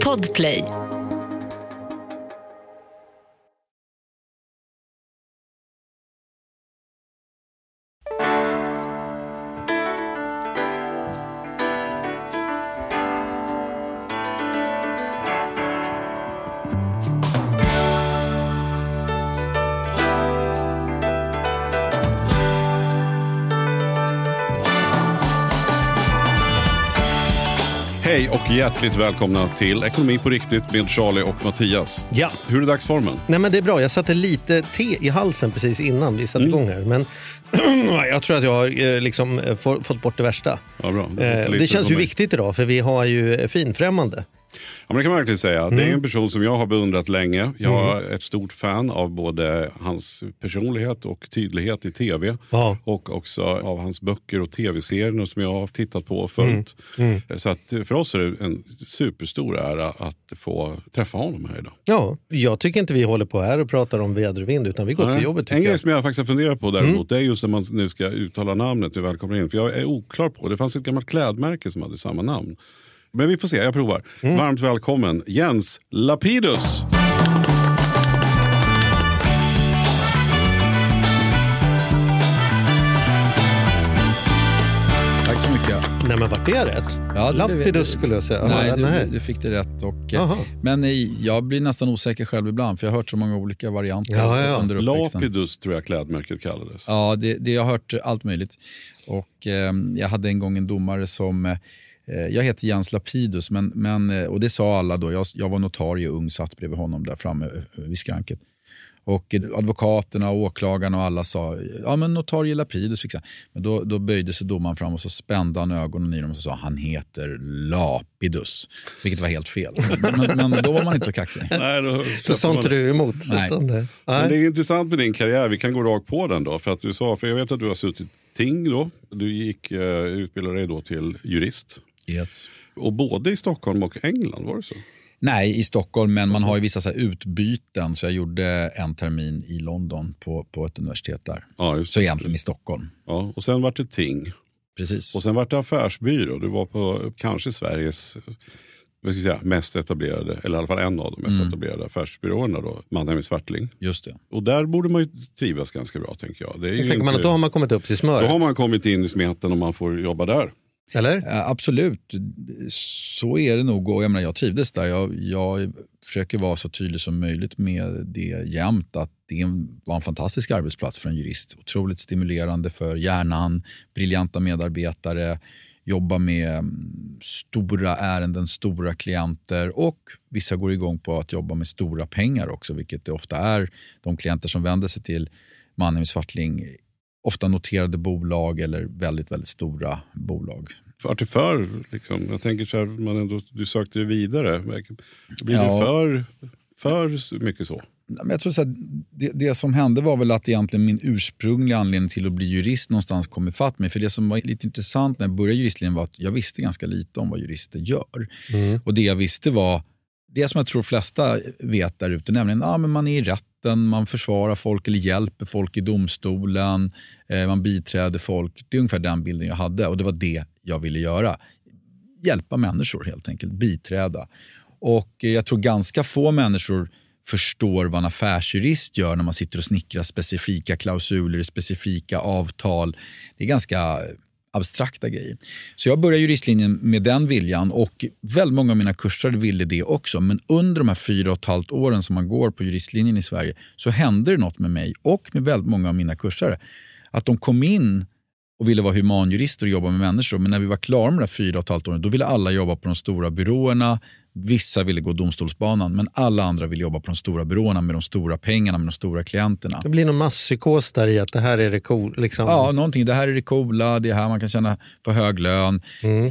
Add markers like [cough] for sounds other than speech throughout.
Podplay. Hjärtligt välkomna till Ekonomi på riktigt med Charlie och Mattias. Ja. Hur är dagsformen? Nej, men det är bra. Jag satte lite te i halsen precis innan vi satte igång här. Men [clears throat] jag tror att jag har eh, liksom, eh, få- fått bort det värsta. Ja, bra. Får Eh, Det känns ju viktigt idag för vi har ju finfrämmande. Ja, men det kan man verkligen säga. Det är Mm. en person som jag har beundrat länge. Jag är ett stort fan av både hans personlighet och tydlighet i tv. Ja. Och också av hans böcker och tv-serier som jag har tittat på och följt. Mm. Så att för oss är det en superstor ära att få träffa honom här idag. Ja, jag tycker inte vi håller på här och pratar om väder och vind utan vi går Nej. till jobbet. en grej jag. som jag faktiskt har funderat på däremot, det är just när man nu ska uttala namnet du välkomnar in. För jag är oklar på, det fanns ett gammalt klädmärke som hade samma namn. Men vi får se, jag provar. Varmt välkommen Jens Lapidus! Tack så mycket. Nej men vart är rätt? Ja, det- Lapidus skulle jag säga. Nej, du, du fick det rätt. Och, eh, men eh, jag blir nästan osäker själv ibland, för jag har hört så många olika varianter Ja, ja. under uppväxten. Lapidus tror jag klädmärket kallades. Ja, det, det, jag har hört allt möjligt. Och, eh, jag hade en gång en domare som... Eh, jag heter Jens Lapidus, men, men, eh, och det sa alla då. Jag, jag var notarie ung, satt bredvid honom där framme eh, vid skranket. Och advokaterna, och åklagarna och alla sa ja men notarie Lapidus. Fick jag. Men då, då böjde sig domaren fram och så spände han ögonen i dem och så sa han heter Lapidus. Vilket var helt fel. Men, men då var man inte så kaxig. [laughs] Nej, då, sa inte du emot? Nej. det- Men det Nej. är intressant med din karriär, vi kan gå rakt på den då. För att du sa, för jag vet att du har suttit ting då. Du gick, utbildade dig då till jurist. Yes. Och både i Stockholm och England, var det så? Nej, i Stockholm, men man har ju vissa så här utbyten. Så jag gjorde en termin i London på, på ett universitet där. Ja, just Så det. egentligen i Stockholm. Ja, och sen vart det ting. Precis. Och sen vart det affärsbyrå. Du var på kanske Sveriges vad ska jag säga, mest etablerade, eller i alla fall en av de mest Mm. etablerade affärsbyråerna. Då, Mannheim Swartling. Just det. Och där borde man ju trivas ganska bra tänker jag. Det är ju Jag tänker man inte- att då har man kommit upp till då smöret. har man kommit in i smeten och man får jobba där. Eller? Ja, absolut, så är det nog. Och jag, menar, jag trivdes där. Jag, jag försöker vara så tydlig som möjligt med det jämt. Att det var en fantastisk arbetsplats för en jurist. Otroligt stimulerande för hjärnan, briljanta medarbetare, jobba med mm, stora ärenden, stora klienter och vissa går igång på att jobba med stora pengar också, vilket det ofta är. De klienter som vänder sig till Mannheim Swartling ofta noterade bolag eller väldigt, väldigt stora bolag. Vart det för? Liksom, jag tänker så här, man ändå, du sökte dig vidare. Blir Ja. det för, för mycket så? Men jag tror så här, det, det som hände var väl att egentligen min ursprungliga anledning till att bli jurist någonstans kom ifatt mig. För det som var lite intressant när jag började juristlinjen var att jag visste ganska lite om vad jurister gör. Mm. Och det jag visste var det som jag tror flesta vet där ute, nämligen att ah, men man är i rätten, man försvarar folk eller hjälper folk i domstolen, eh, man biträder folk. Det är ungefär den bilden jag hade och det var det jag ville göra. Hjälpa människor helt enkelt, biträda. Och eh, jag tror ganska få människor förstår vad en affärsjurist gör när man sitter och snickrar specifika klausuler i specifika avtal. Det är ganska abstrakta grejer. Så jag började juristlinjen med den viljan och väldigt många av mina kursare ville det också. Men under de här fyra och ett halvt åren som man går på juristlinjen i Sverige så hände det något med mig och med väldigt många av mina kursare. Att de kom in och ville vara humanjurister och jobba med människor. Men när vi var klara med de här fyra och ett halvt åren, då ville alla jobba på de stora byråerna. Vissa ville gå domstolsbanan, men alla andra ville jobba på de stora byråerna med de stora pengarna, med de stora klienterna. Det blir någon masspsykos där i att det här är det cool. Liksom. Ja, någonting. Det här är det coola, det är här man kan tjäna för hög lön.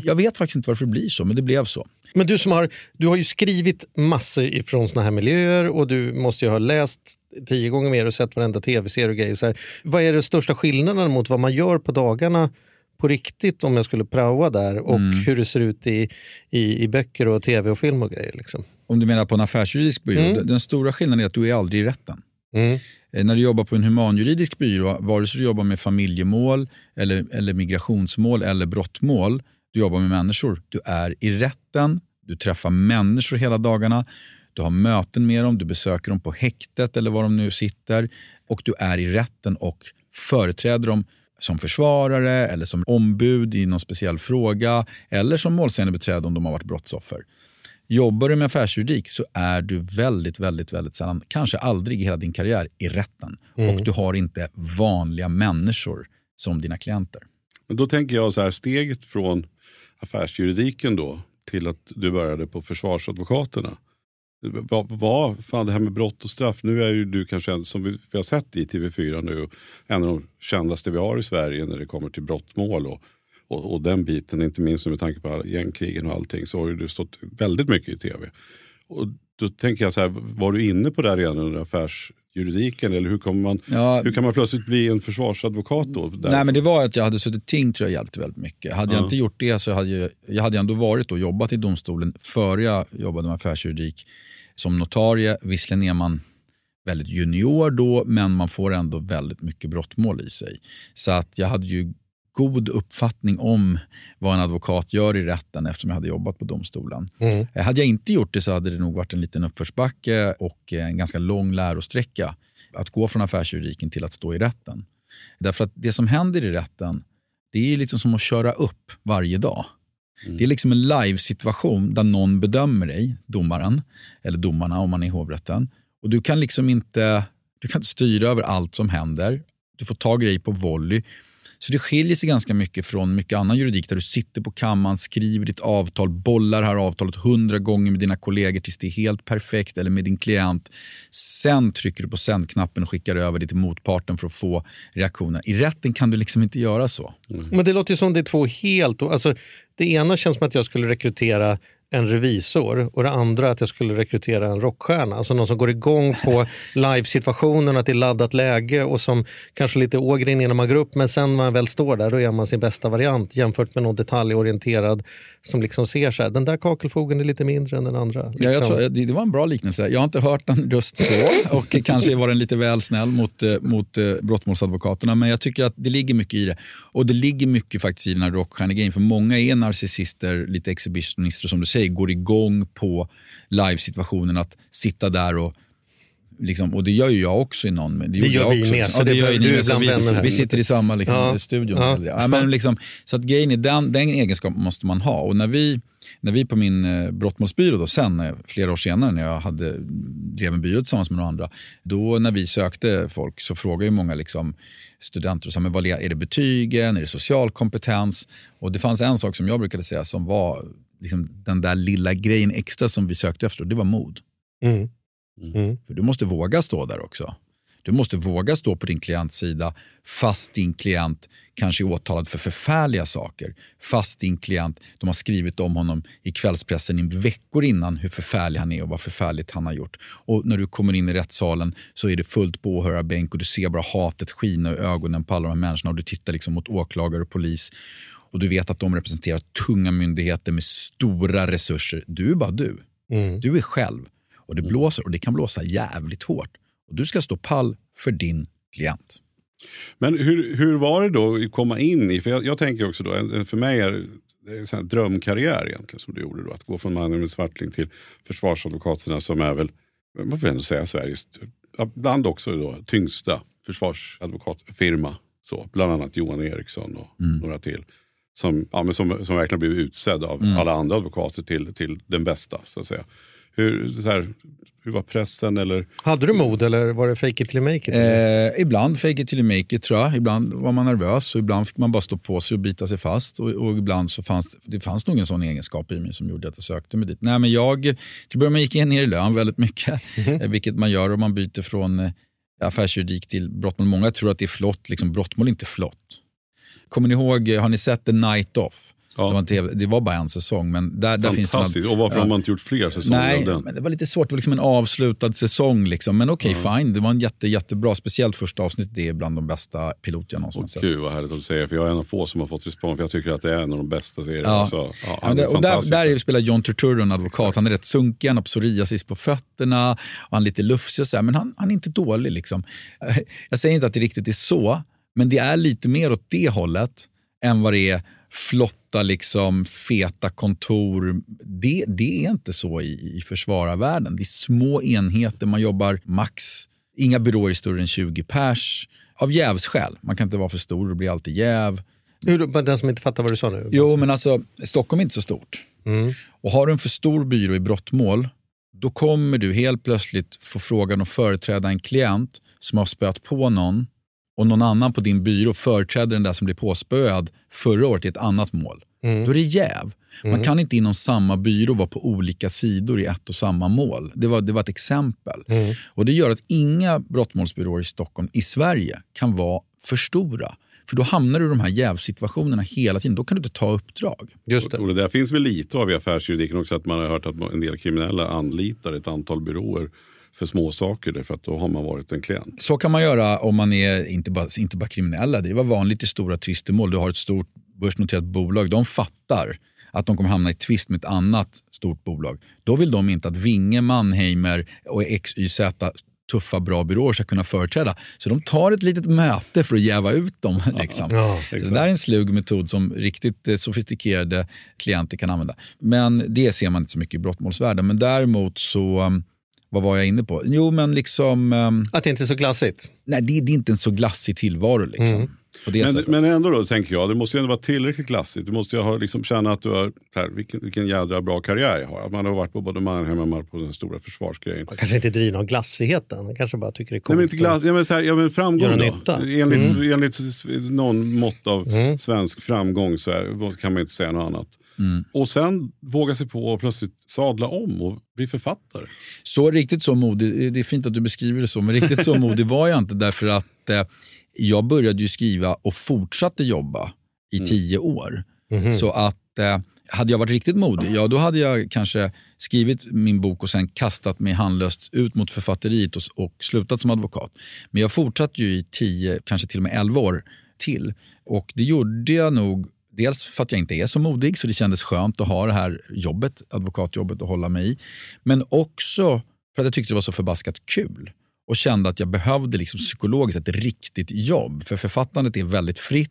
Jag vet faktiskt inte varför det blir så, men det blev så. Men du som har, du har ju skrivit massor ifrån såna här miljöer och du måste ju ha läst tio gånger mer och sett varenda tv-serie och grejer. Vad är den största skillnaden mot vad man gör på dagarna på riktigt om jag skulle praoa där och hur det ser ut i, i, i böcker och tv och film och grejer? Liksom. Om du menar på en affärsjuridisk byrå, Mm. den- den stora skillnaden är att du är aldrig i rätten. Mm. Eh, När du jobbar på en humanjuridisk byrå, vare sig du jobbar med familjemål, eller, eller migrationsmål eller brottmål, du jobbar med människor. Du är i rätten Du träffar människor hela dagarna. Du har möten med dem, du besöker dem på häktet eller var de nu sitter. Och du är i rätten och företräder dem som försvarare eller som ombud i någon speciell fråga eller som målsägandebiträde om de har varit brottsoffer. Jobbar du med affärsjuridik så är du väldigt, väldigt, väldigt sällan, kanske aldrig i hela din karriär, i rätten. Mm. Och du har inte vanliga människor som dina klienter. Men då tänker jag så här, steget från affärsjuridiken då till att du började på försvarsadvokaterna. Vad, vad, fan det här med brott och straff, nu är ju du kanske en, som vi, vi har sett i TV4 nu, en av de kändaste vi har i Sverige när det kommer till brottmål och, och, och den biten, inte minst med tanke på gängkrigen och allting, så har du stått väldigt mycket i TV. Och då tänker jag så här, var du inne på det här redan under affärsjuridiken eller hur, kommer man, Ja, hur kan man plötsligt bli en försvarsadvokat då? Nej, men det var att jag hade suttit ting tror jag hjälpte väldigt mycket. Hade jag Ja. inte gjort det så hade jag, jag hade ändå varit och jobbat i domstolen före jag jobbade med affärsjuridik som notarie. Visserligen är man väldigt junior då, men man får ändå väldigt mycket brottmål i sig. Så att jag hade ju god uppfattning om vad en advokat gör i rätten eftersom jag hade jobbat på domstolen. Mm. Eh, Hade jag inte gjort det så hade det nog varit en liten uppförsbacke och en ganska lång lärosträcka att gå från affärsjuridiken till att stå i rätten. Därför att det som händer i rätten, det är liksom som att köra upp varje dag. Det är liksom en live-situation där någon bedömer dig, domaren, eller domarna om man är i hovrätten. Och du kan liksom inte, du kan inte styra över allt som händer. Du får ta dig på volley. Så det skiljer sig ganska mycket från mycket annan juridik där du sitter på kammaren, skriver ditt avtal, bollar det här avtalet hundra gånger med dina kollegor tills det är helt perfekt eller med din klient. Sen trycker du på sändknappen och skickar över det till motparten för att få reaktioner. I rätten kan du liksom inte göra så. Mm. Men det låter ju som det är två helt... Alltså, det ena känns som att jag skulle rekrytera en revisor och det andra att jag skulle rekrytera en rockstjärna. Alltså någon som går igång på [laughs] live-situationen, att det är laddat läge och som kanske lite ågren innan man går upp men sen när man väl står där då är man sin bästa variant jämfört med någon detaljorienterad som liksom ser så här, den där kakelfogen är lite mindre än den andra. Ja, jag liksom. tror, det, det var en bra liknelse. Jag har inte hört den just så [laughs] och kanske var den lite väl snäll mot, eh, mot eh, brottmålsadvokaterna. Men jag tycker att det ligger mycket i det. Och det ligger mycket faktiskt i den här rockstjärnegrejen. För många är narcissister, lite exhibitionister som du säger, går igång på live-situationen att sitta där och Liksom, och det gör ju jag också i någon Det gjorde gör jag vi också. med, så Ja, det gör behöver ni du så bland vänner vi, här. vi sitter i samma liksom, Ja. studion. Ja. Ja, men liksom, så att grejen är, den, den egenskapen måste man ha. Och när vi, när vi på min eh, brottmålsbyrå, då, sen eh, flera år senare när jag hade, drev en byrå tillsammans med några andra, då när vi sökte folk så frågade ju många liksom, studenter, och sa, men vad är det betygen, är det social kompetens? Och det fanns en sak som jag brukade säga som var liksom, den där lilla grejen extra som vi sökte efter, och det var mod. Mm. Mm. För du måste våga stå där också. Du måste våga stå på din klients sida fast din klient kanske är åtalad för förfärliga saker. Fast din klient, de har skrivit om honom i kvällspressen i veckor innan hur förfärlig han är och vad förfärligt han har gjort. Och när du kommer in i rättssalen så är det fullt på åhörarbänk och du ser bara hatet skina i ögonen på alla de här människorna och du tittar liksom mot åklagare och polis och du vet att de representerar tunga myndigheter med stora resurser. Du är bara du. Mm. Du är själv och det blåser och det kan blåsa jävligt hårt. Och du ska stå pall för din klient. Men hur, hur var det då att komma in i, för jag, jag tänker också då, för mig är det- en drömkarriär egentligen som du gjorde då. Att gå från mannen med svartling till försvarsadvokaterna som är väl, man får ändå säga Sveriges, bland också då, tyngsta försvarsadvokatfirma. Så, bland annat Johan Eriksson och Mm. några till. Som, ja, men som, som verkligen blivit utsedd av Mm. alla andra advokater till, till den bästa. så att säga. Hur, så här, hur var pressen? Eller, Hade du mod eller var det fake it till you make it? Eh, ibland fake it till you make it tror jag. Ibland var man nervös och ibland fick man bara stå på sig och bita sig fast. Och, och ibland så fanns det fanns nog en sån egenskap i mig som gjorde att jag sökte mig dit. Nej, men jag, till att börja med gick jag ner i lön väldigt mycket, [laughs] eh, vilket man gör om man byter från eh, affärsjuridik till brottmål. Många tror att det är flott, liksom, brottmål är inte flott. Kommer ni ihåg, eh, har ni sett The Night Off? Ja. Det, var TV, det var bara en säsong, men där, där finns det. Och varför Ja. har man inte gjort fler säsonger Nej, av den? men det var lite svårt. Det var liksom en avslutad säsong. Liksom. Men okej, fine. Det var en jätte, jättebra. Speciellt första avsnittet. Det är bland de bästa piloter jag någonsin sett. gud vad härligt att du säger, för jag är en av få som har fått respons. För jag tycker att det är en av de bästa serierna. Ja. Så, ja, Ja, det, och där, där spelar John Turturro en advokat. Han är rätt sunkig, han har psoriasis på fötterna och han är lite lufsig och så här, men han, han är inte dålig. Liksom. [laughs] Jag säger inte att det riktigt är så, men det är lite mer åt det hållet än vad det är flotta, liksom, feta kontor. Det, det är inte så i, i försvararvärlden. Det är små enheter, man jobbar max. Inga byråer större än 20 pers. Av jävsskäl. Man kan inte vara för stor, det blir alltid jäv. Den som inte fattar vad du sa nu? Jo, men alltså Stockholm är inte så stort. Mm. Och har du en för stor byrå i brottmål, då kommer du helt plötsligt få frågan att företräda en klient som har spöat på någon och någon annan på din byrå företräder den där som blev påspöad förra året i ett annat mål. Mm. Då är det jäv. Man kan inte inom samma byrå vara på olika sidor i ett och samma mål. Det var, det var ett exempel. Mm. Och Det gör att inga brottmålsbyråer i Stockholm, i Sverige, kan vara för stora. För då hamnar du i de här jävsituationerna hela tiden. Då kan du inte ta uppdrag. Just det. Och det där finns väl lite av i affärsjuridiken också. Att man har hört att en del kriminella anlitar ett antal byråer för små saker därför att då har man varit en klient. Så kan man göra om man är inte bara, inte bara kriminella. Det var vanligt i stora tvistemål. Du har ett stort börsnoterat bolag. De fattar att de kommer hamna i tvist med ett annat stort bolag. Då vill de inte att Vinge, Mannheimer och XYZ tuffa, bra byråer ska kunna företräda. Så de tar ett litet möte för att jäva ut dem. [laughs] Liksom. Ja, så det där är en slug metod som riktigt eh, sofistikerade klienter kan använda. Men det ser man inte så mycket i brottmålsvärlden. Men däremot så, um, vad var jag inne på? Jo, men liksom... um, Att det inte är så glassigt. Nej, det, det är inte en så glassig tillvaro. Liksom, på det Men, sättet. men ändå då tänker jag, det måste ju ändå vara tillräckligt klassiskt. Du måste ju ha, liksom, känna att du har, så här, vilken, vilken jädra bra karriär jag har. Att man har varit på både Mannheim och man på den stora försvarsgrejen. Man kanske inte driver någon glassighet än. Man kanske bara tycker det är Nej, coolt. men inte glass, ja, men så här, ja, men framgång då. nytta. Enligt, Mm. enligt någon mått av Mm. svensk framgång så här, kan man inte säga något annat. Mm. Och sen våga sig på och plötsligt sadla om och bli författare. Så riktigt så modig, det är fint att du beskriver det så, men riktigt så [laughs] modig var jag inte därför att eh, jag började ju skriva och fortsatte jobba i tio år. Mhm. Så att eh, hade jag varit riktigt modig, ja då hade jag kanske skrivit min bok och sen kastat mig handlöst ut mot författeriet och, och slutat som advokat. Men jag fortsatte ju i tio, kanske till och med elva år till. Och det gjorde jag nog Dels för att jag inte är så modig, så det kändes skönt att ha det här jobbet, advokatjobbet att hålla mig i. Men också för att jag tyckte det var så förbaskat kul och kände att jag behövde liksom psykologiskt ett riktigt jobb. För författandet är väldigt fritt.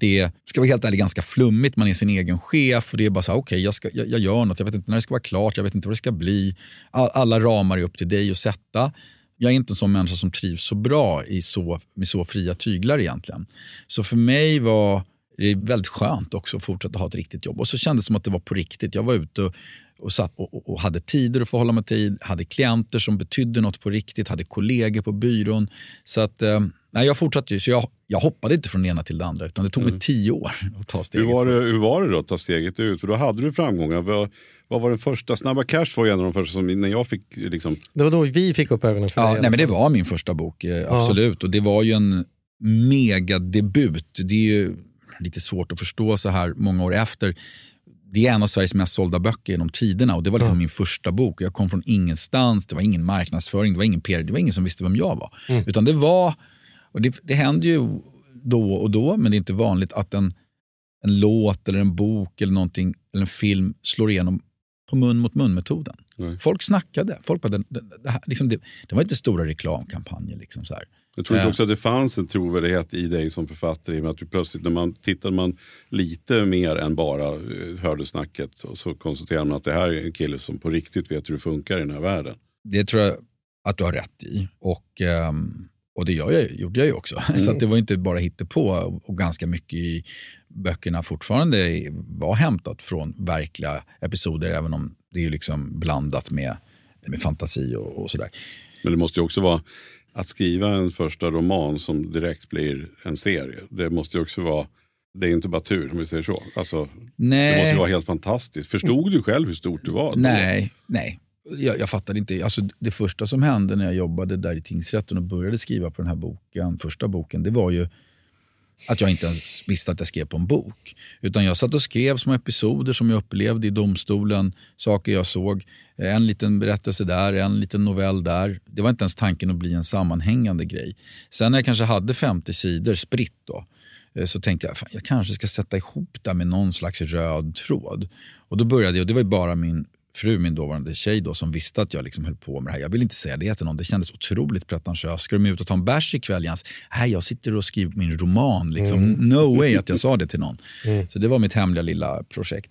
Det är, ska vara helt ärlig, ganska flummigt. Man är sin egen chef och det är bara så okej, jag, ska- jag, jag gör något. Jag vet inte när det ska vara klart, jag vet inte vad det ska bli. All, alla ramar är upp till dig att sätta. Jag är inte en sån människa som trivs så bra i så, med så fria tyglar egentligen. Så för mig var det är väldigt skönt också att fortsätta ha ett riktigt jobb. Och så kändes det som att det var på riktigt. Jag var ute och, och, satt och, och, hade tider att förhålla mig till, hade klienter som betydde något på riktigt, hade kollegor på byrån. Så att, eh, nej, jag fortsatte ju. Så jag, jag hoppade inte från det ena till det andra, utan det tog mig tio år att ta Hur steget. var, det, hur var det då att ta steget ut? För då hade du framgångar. Vad, vad var den första? Snabba Cash var ju en av de första som när jag fick liksom, Det var då vi fick upp ögonen för Ja, alla nej, men det fall. var min första bok, eh, absolut. Och det var ju en megadebut. Det är ju lite svårt att förstå så här många år efter. Det är en av Sveriges mest sålda böcker genom tiderna och det var liksom Ja. min första bok. Jag kom från ingenstans, det var ingen marknadsföring, det var ingen PR, det var ingen som visste vem jag var. Mm. Utan det var, och det, det händer ju då och då, men det är inte vanligt att en, en låt eller en bok eller någonting, eller en film slår igenom på mun mot mun-metoden. Nej. Folk snackade. Folk bara, det, det, det, här, liksom det, det var inte stora reklamkampanjer. Liksom så här. Jag tror Ja. också att det fanns en trovärdighet i dig som författare. i och med att du plötsligt, när man tittade man lite mer än bara eh, hörde snacket så, så konstaterade man att det här är en kille som på riktigt vet hur det funkar i den här världen. Det tror jag att du har rätt i. Och, ehm, och det gör jag, gjorde jag ju också. [laughs] Så att det var inte bara hittepå och, och ganska mycket i böckerna fortfarande var hämtat från verkliga episoder, även om det är ju liksom blandat med, med fantasi och, och sådär. Men det måste ju också vara att skriva en första roman som direkt blir en serie. Det måste ju också vara, det är inte bara tur om vi säger så. Alltså, Nej. det måste ju vara helt fantastiskt. Förstod du själv hur stort du var? Nej, nej. Jag, jag fattade inte. Alltså, det första som hände när jag jobbade där i tingsrätten och började skriva på den här boken, första boken, det var ju att jag inte ens visste att jag skrev på en bok. Utan jag satt och skrev små episoder som jag upplevde i domstolen, saker jag såg. Eh, en liten berättelse där, en liten novell där. Det var inte ens tanken att bli en sammanhängande grej. Sen när jag kanske hade 50 sidor spritt då, eh, så tänkte jag fan, jag kanske ska sätta ihop det med någon slags röd tråd. Och då började jag, och det var ju bara min fru, min dåvarande tjej, då, som visste att jag liksom höll på med det här. Jag ville inte säga det till någon. Det kändes otroligt pretentiöst. Ska de ut och ta en bärs ikväll, Jens? Nej, jag sitter och skriver min roman. Liksom. Mm. No way att jag sa det till någon. [laughs] Så det var mitt hemliga lilla projekt.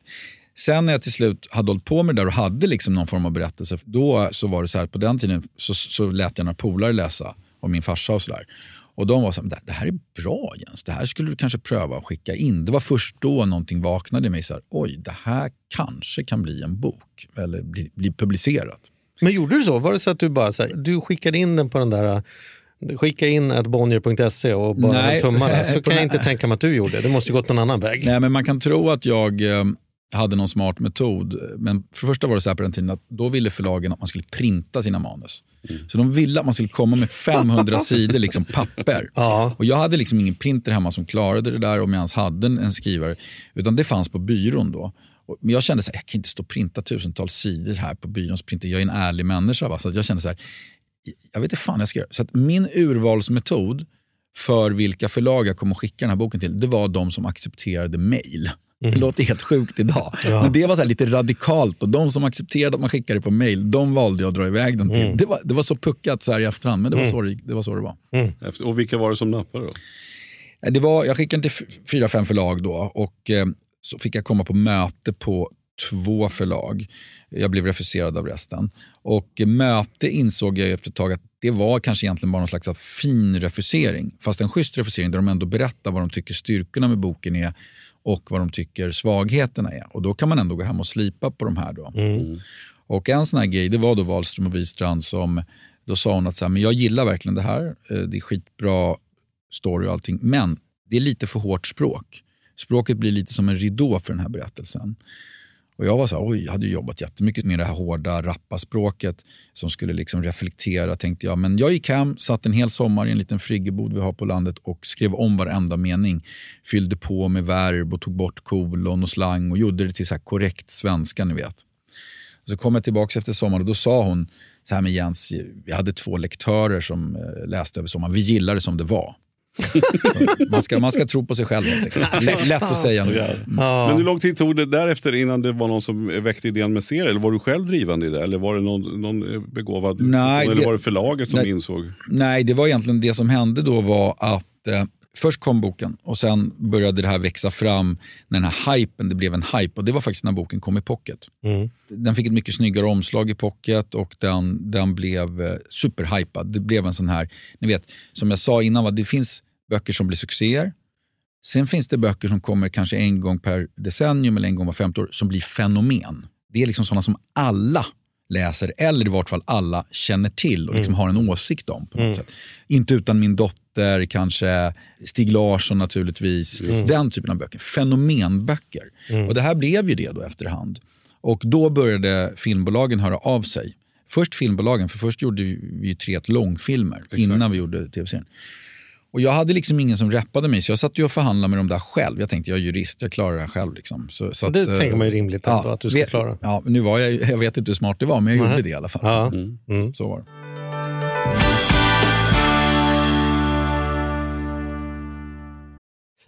Sen när jag till slut hade hållit på med det där och hade liksom någon form av berättelse, då så var det så här, på den tiden så, så lät jag några polare läsa om min farsa och sådär. Och de var så här, "Det- här är bra Jens, det här skulle du kanske pröva att skicka in. Det var först då någonting vaknade i mig, så här, oj, det här kanske kan bli en bok eller bli, bli publicerat. Men gjorde du så? Var det så att du bara så här, du skickade in den på den där Skicka in ett bonnier.se och bara Nej, tummarna. [laughs] Så kan jag inte tänka mig att du gjorde. Det måste ju gått någon annan väg. Nej, men man kan tro att jag eh, hade någon smart metod. Men för det första var det så här på den tiden att då ville förlagen att man skulle printa sina manus. Så de ville att man skulle komma med 500 [laughs] sidor liksom papper. Ja. Och jag hade liksom ingen printer hemma som klarade det där om jag ens hade en, en skrivare. Utan det fanns på byrån då. Men jag kände så här, jag kan inte stå och printa tusentals sidor här på byråns printer. Jag är en ärlig människa. Va? Så att jag kände så här, jag vet inte fan jag ska göra. Så att min urvalsmetod för vilka förlag jag kommer att skicka den här boken till, det var de som accepterade mail. Det låter helt sjukt idag. Men det var så här lite radikalt och de som accepterade att man skickade det på mail, de valde jag att dra iväg den till. Det, var, det var så puckat så här i efterhand, men det var, så, det, det var så det var. Efter, och vilka var det som nappade då? Eh, Det var, jag skickade till fyra, fem förlag då och eh, så fick jag komma på möte på två förlag. Jag blev refuserad av resten. Och eh, möte insåg jag efter ett tag att det var kanske egentligen bara någon slags fin refusering. Fast en schysst refusering där de ändå berättar vad de tycker styrkorna med boken är och vad de tycker svagheterna är. Och då kan man ändå gå hem och slipa på de här. Då. Och en sån här grej, det var då Wahlström och Wistrand som, då sa hon att så här, men jag gillar verkligen det här, Eh, det är skitbra story och allting, men det är lite för hårt språk. Språket blir lite som en ridå för den här berättelsen. Och jag var så här, oj, jag hade jobbat jättemycket med det här hårda, rappa språket som skulle liksom reflektera, tänkte jag. Men jag gick hem, satt en hel sommar i en liten friggebod vi har på landet och skrev om varenda mening. Fyllde på med verb och tog bort kolon och slang och gjorde det till så här korrekt svenska, ni vet. Så kom jag tillbaka efter sommaren och då sa hon så här med Jens, vi hade två lektörer som eh, läste över sommaren, vi gillade det som det var. Man, ska, man ska tro på sig själv helt. Lätt, lätt att säga nu. Men hur lång tid tog det därefter innan det var någon som väckte idén med serier? Eller var du själv drivande i det? Eller var det någon, någon begåvad Nej, Eller det- var det förlaget som Nej. insåg? Nej, det var egentligen det som hände då var att eh, först kom boken och sen började det här växa fram när den här hypen, det blev en hype och det var faktiskt när boken kom i pocket. Den fick ett mycket snyggare omslag i pocket och den, den blev eh, superhypad. Det blev en sån här, ni vet, som jag sa innan, va, det finns böcker som blir succéer. Sen finns det böcker som kommer kanske en gång per decennium eller en gång var femte år som blir fenomen. Det är liksom sådana som alla läser, eller i vart fall alla känner till och liksom har en åsikt om. på något sätt. Inte utan min dotter, kanske Stig Larsson naturligtvis. Den typen av böcker. Fenomenböcker. Och det här blev ju det då efterhand. Och då började filmbolagen höra av sig. Först filmbolagen, för först gjorde vi ju tre långfilmer innan vi gjorde tv-serien. Och jag hade liksom ingen som reppade mig, så jag satt ju och förhandlade med dem där själv. Jag tänkte, jag är jurist, jag klarar det här själv. Liksom. Så, så Det att, eh, tänker man ju rimligt ändå att du ska vet- klara. Ja, nu var jag, [laughs] jag vet inte hur smart det var, men jag Nej. gjorde det i alla fall. Ja. Mm. Så var det.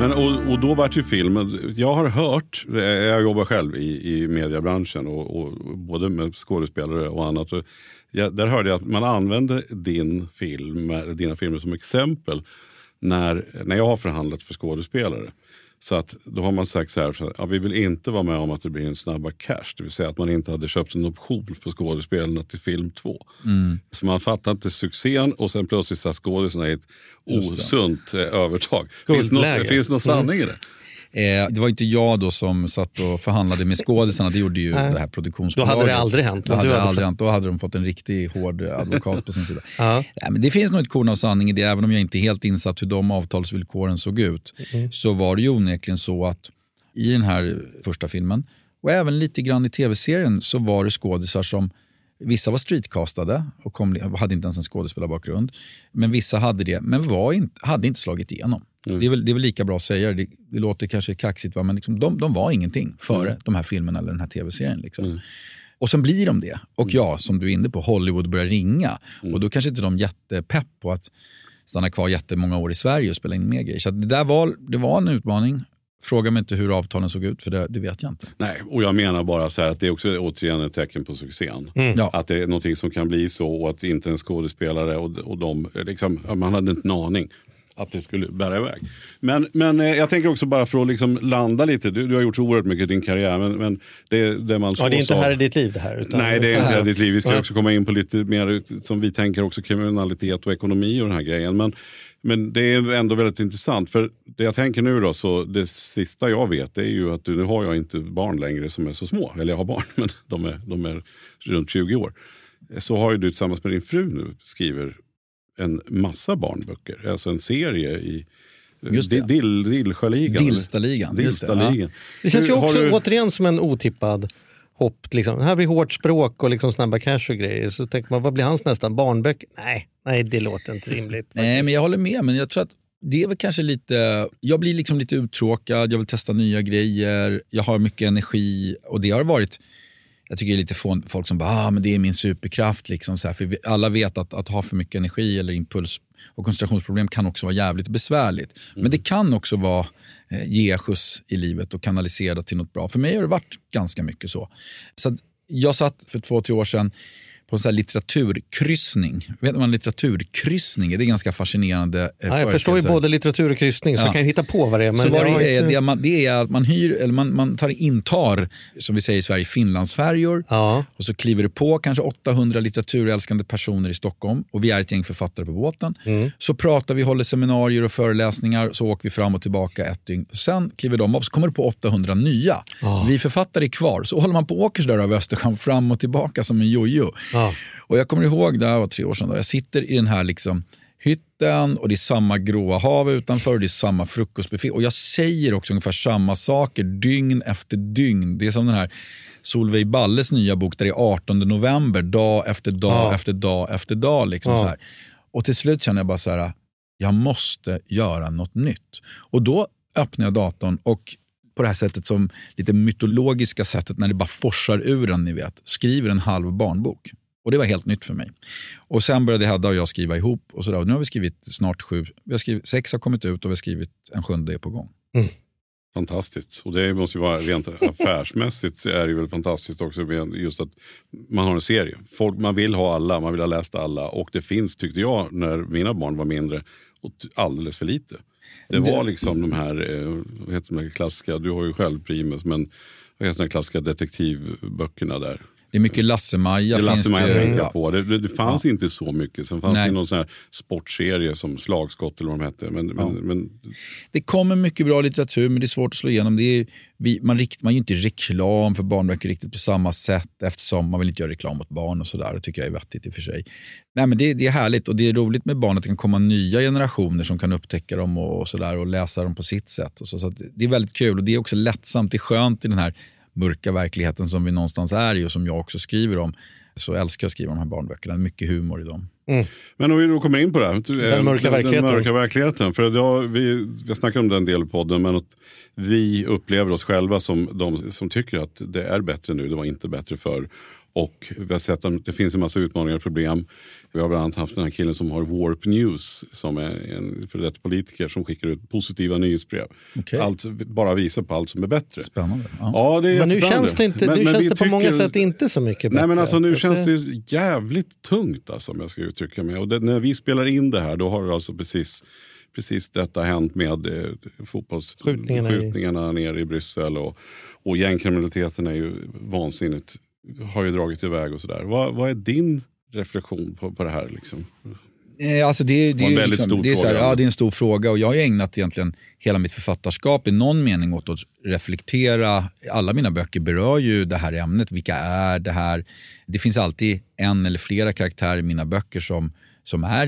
Men, och, och då vart ju filmen, jag har hört, eh, jag jobbar själv i, i mediebranschen och, och både med skådespelare och annat. Och jag, där hörde jag att man använde din film, dina filmer som exempel när, när jag har förhandlat för skådespelare. Så att då har man sagt så här, så här ja, vi vill inte vara med om att det blir en snabba cash. Det vill säga att man inte hade köpt en option på skådespelarna till film två. Så man fattade inte succén och sen plötsligt satt skådisarna i ett osunt eh, övertag. Finns det någon, finns någon sanning i det? Eh, det var inte jag då som satt och förhandlade med skådisarna, det gjorde ju Nej. det här produktionsbolaget. Då hade det aldrig hänt, Då hade du det hade aldrig hänt. Då hade de fått en riktigt hård advokat på sin sida. Ja. Nej, men det finns nog ett korn av sanning i det, även om jag inte är helt insatt hur de avtalsvillkoren såg ut. Så var det ju onekligen så att i den här första filmen, och även lite grann i tv-serien, så var det skådisar som Vissa var streetcastade och kom, hade inte ens en skådespelarbakgrund. Men vissa hade det, men var inte, hade inte slagit igenom. Det, är väl, det är väl lika bra att säga det. Det låter kanske kaxigt, va? men liksom, de, de var ingenting före de här filmerna eller den här tv-serien. Liksom. Och sen blir de det. Och ja, som du är inne på, Hollywood börjar ringa. Och då kanske inte de är jättepepp på att stanna kvar jättemånga år i Sverige och spela in mer grejer. Så det där var, det var en utmaning. Fråga mig inte hur avtalen såg ut, för det, det vet jag inte. Nej, och jag menar bara så här att det är också återigen ett tecken på succén. Ja. Att det är någonting som kan bli så och att inte en skådespelare och, och de, liksom, man hade inte en aning att det skulle bära iväg. Men, men eh, jag tänker också bara för att liksom landa lite, du, du har gjort så oerhört mycket i din karriär, men, men det, det man Ja, det är inte slås här i ditt liv det här. Utan, Nej, det är inte Ja. i ditt liv. Vi ska Nej. också komma in på lite mer som vi tänker också kriminalitet och ekonomi och den här grejen. Men, men det är ändå väldigt intressant. För det jag tänker nu då, så det sista jag vet är ju att nu har jag inte barn längre som är så små. Eller jag har barn, [laughs] men de är, de är runt 20 år. Så har ju du tillsammans med din fru nu skriver en massa barnböcker. Alltså en serie i Just det. Dill, Dillsjöligan. Dilstaligan, just det, ja. Dillstaligan. Det känns ju också du- återigen som en otippad hopp. Liksom. Här blir hårt språk och liksom snabba cash och grejer. Så tänker man, vad blir hans nästa? Barnböcker? Nej, nej det låter inte rimligt. Nej, men jag håller med. Men jag tror att det är väl kanske lite... Jag blir liksom lite uttråkad, jag vill testa nya grejer, jag har mycket energi och det har varit... Jag tycker det är lite fån, folk som bara ah, men det är min superkraft. Liksom, så här, för alla vet att, att ha för mycket energi eller impuls och koncentrationsproblem kan också vara jävligt besvärligt. Men det kan också vara eh, ge skjuts i livet och kanalisera det till något bra. För mig har det varit ganska mycket så. så jag satt för två, tre år sedan på en sån här litteraturkryssning. Vet en litteraturkryssning är? Det är ganska fascinerande eh, Ja, jag förstår ju företeelse. både litteratur och kryssning så Ja. jag kan hitta på vad det är. Men så vad det, är, det, man, det är att man hyr, eller man, man tar, intar, som vi säger i Sverige, Finlandsfärjor. Ja. Och så kliver det på kanske 800 litteraturälskande personer i Stockholm och vi är ett gäng författare på båten. Mm. Så pratar vi, håller seminarier och föreläsningar, så åker vi fram och tillbaka ett dygn. Sen kliver de av, så kommer det på 800 nya. Vi författare är kvar. Så håller man på och åker så där över Östersjön fram och tillbaka som en jojo. Ja. Och jag kommer ihåg, det här var tre år sedan, då, jag sitter i den här liksom hytten och det är samma gråa hav utanför och det är samma frukostbuffé. Och jag säger också ungefär samma saker dygn efter dygn. Det är som den här Solveig Balles nya bok där det är 18 november, dag efter dag Ja. efter dag efter dag. Liksom Ja. så här. Och till slut känner jag bara så här, jag måste göra något nytt. Och då öppnar jag datorn och på det här sättet som lite mytologiska sättet när det bara forsar ur en, ni vet, skriver en halv barnbok. Och det var helt nytt för mig. Och sen började Hedda och jag skriva ihop och sådär. Och nu har vi skrivit snart sju, vi har skrivit, sex har kommit ut och vi har skrivit en sjunde är på gång. Fantastiskt. Och det måste ju vara rent [laughs] affärsmässigt är det väl fantastiskt också med just att man har en serie. Folk, man vill ha alla, man vill ha läst alla. Och det finns, tyckte jag, när mina barn var mindre, alldeles för lite. Det var liksom de här, eh, vad heter de här klassiska, du har ju själv Primus, men vad heter de här klassiska detektivböckerna där? Det är mycket Lasse-Maja. Det Lasse-Maja det- ja. på. Det, det, fanns inte så mycket. Sen fanns Nej. det någon sån här sportserie som Slagskott eller vad de hette. Men, men, men Det kommer mycket bra litteratur men det är svårt att slå igenom. Det är, vi, man, rikt, man gör inte reklam för barnböcker riktigt på samma sätt eftersom man vill inte göra reklam åt barn och sådär. Det tycker jag är vettigt i och för sig. Nej, men det, det är härligt och det är roligt med barn att det kan komma nya generationer som kan upptäcka dem och, och, sådär, och läsa dem på sitt sätt. Och så, så det är väldigt kul och det är också lättsamt. Det är skönt i den här mörka verkligheten som vi någonstans är i och som jag också skriver om. Så älskar jag att skriva de här barnböckerna. Mycket humor i dem. Men om vi då kommer in på det här. Den mörka verkligheten. Den mörka verkligheten. För idag, vi, vi snackar om den delen i podden, men att vi upplever oss själva som de som tycker att det är bättre nu, det var inte bättre förr. Och vi har sett att det finns en massa utmaningar och problem. Vi har bland annat haft den här killen som har Warp News, som är en före detta politiker som skickar ut positiva nyhetsbrev. Okej. Allt, bara visar på allt som är bättre. Spännande. Ja. Ja, det är Men nu känns det, inte, Men- nu men känns det på många sätt inte så mycket bättre. Nej men alltså nu känns det jävligt tungt alltså, om jag ska uttrycka mig. Och det, när vi spelar in det här då har det alltså precis, precis detta hänt med eh, Skjutningarna i- fotbollsskjutningarna nere i Bryssel. Och, och gängkriminaliteten är ju vansinnigt, har ju dragit iväg och sådär. Vad, vad är din reflektion på, på det här? Liksom? Eh, Alltså det, det, en är väldigt liksom, stor det, är så här, fråga. ja, det är en stor fråga och jag har ju ägnat egentligen hela mitt författarskap i någon mening åt att reflektera. Alla mina böcker berör ju det här ämnet. Vilka är det här? Det finns alltid en eller flera karaktärer i mina böcker som, som är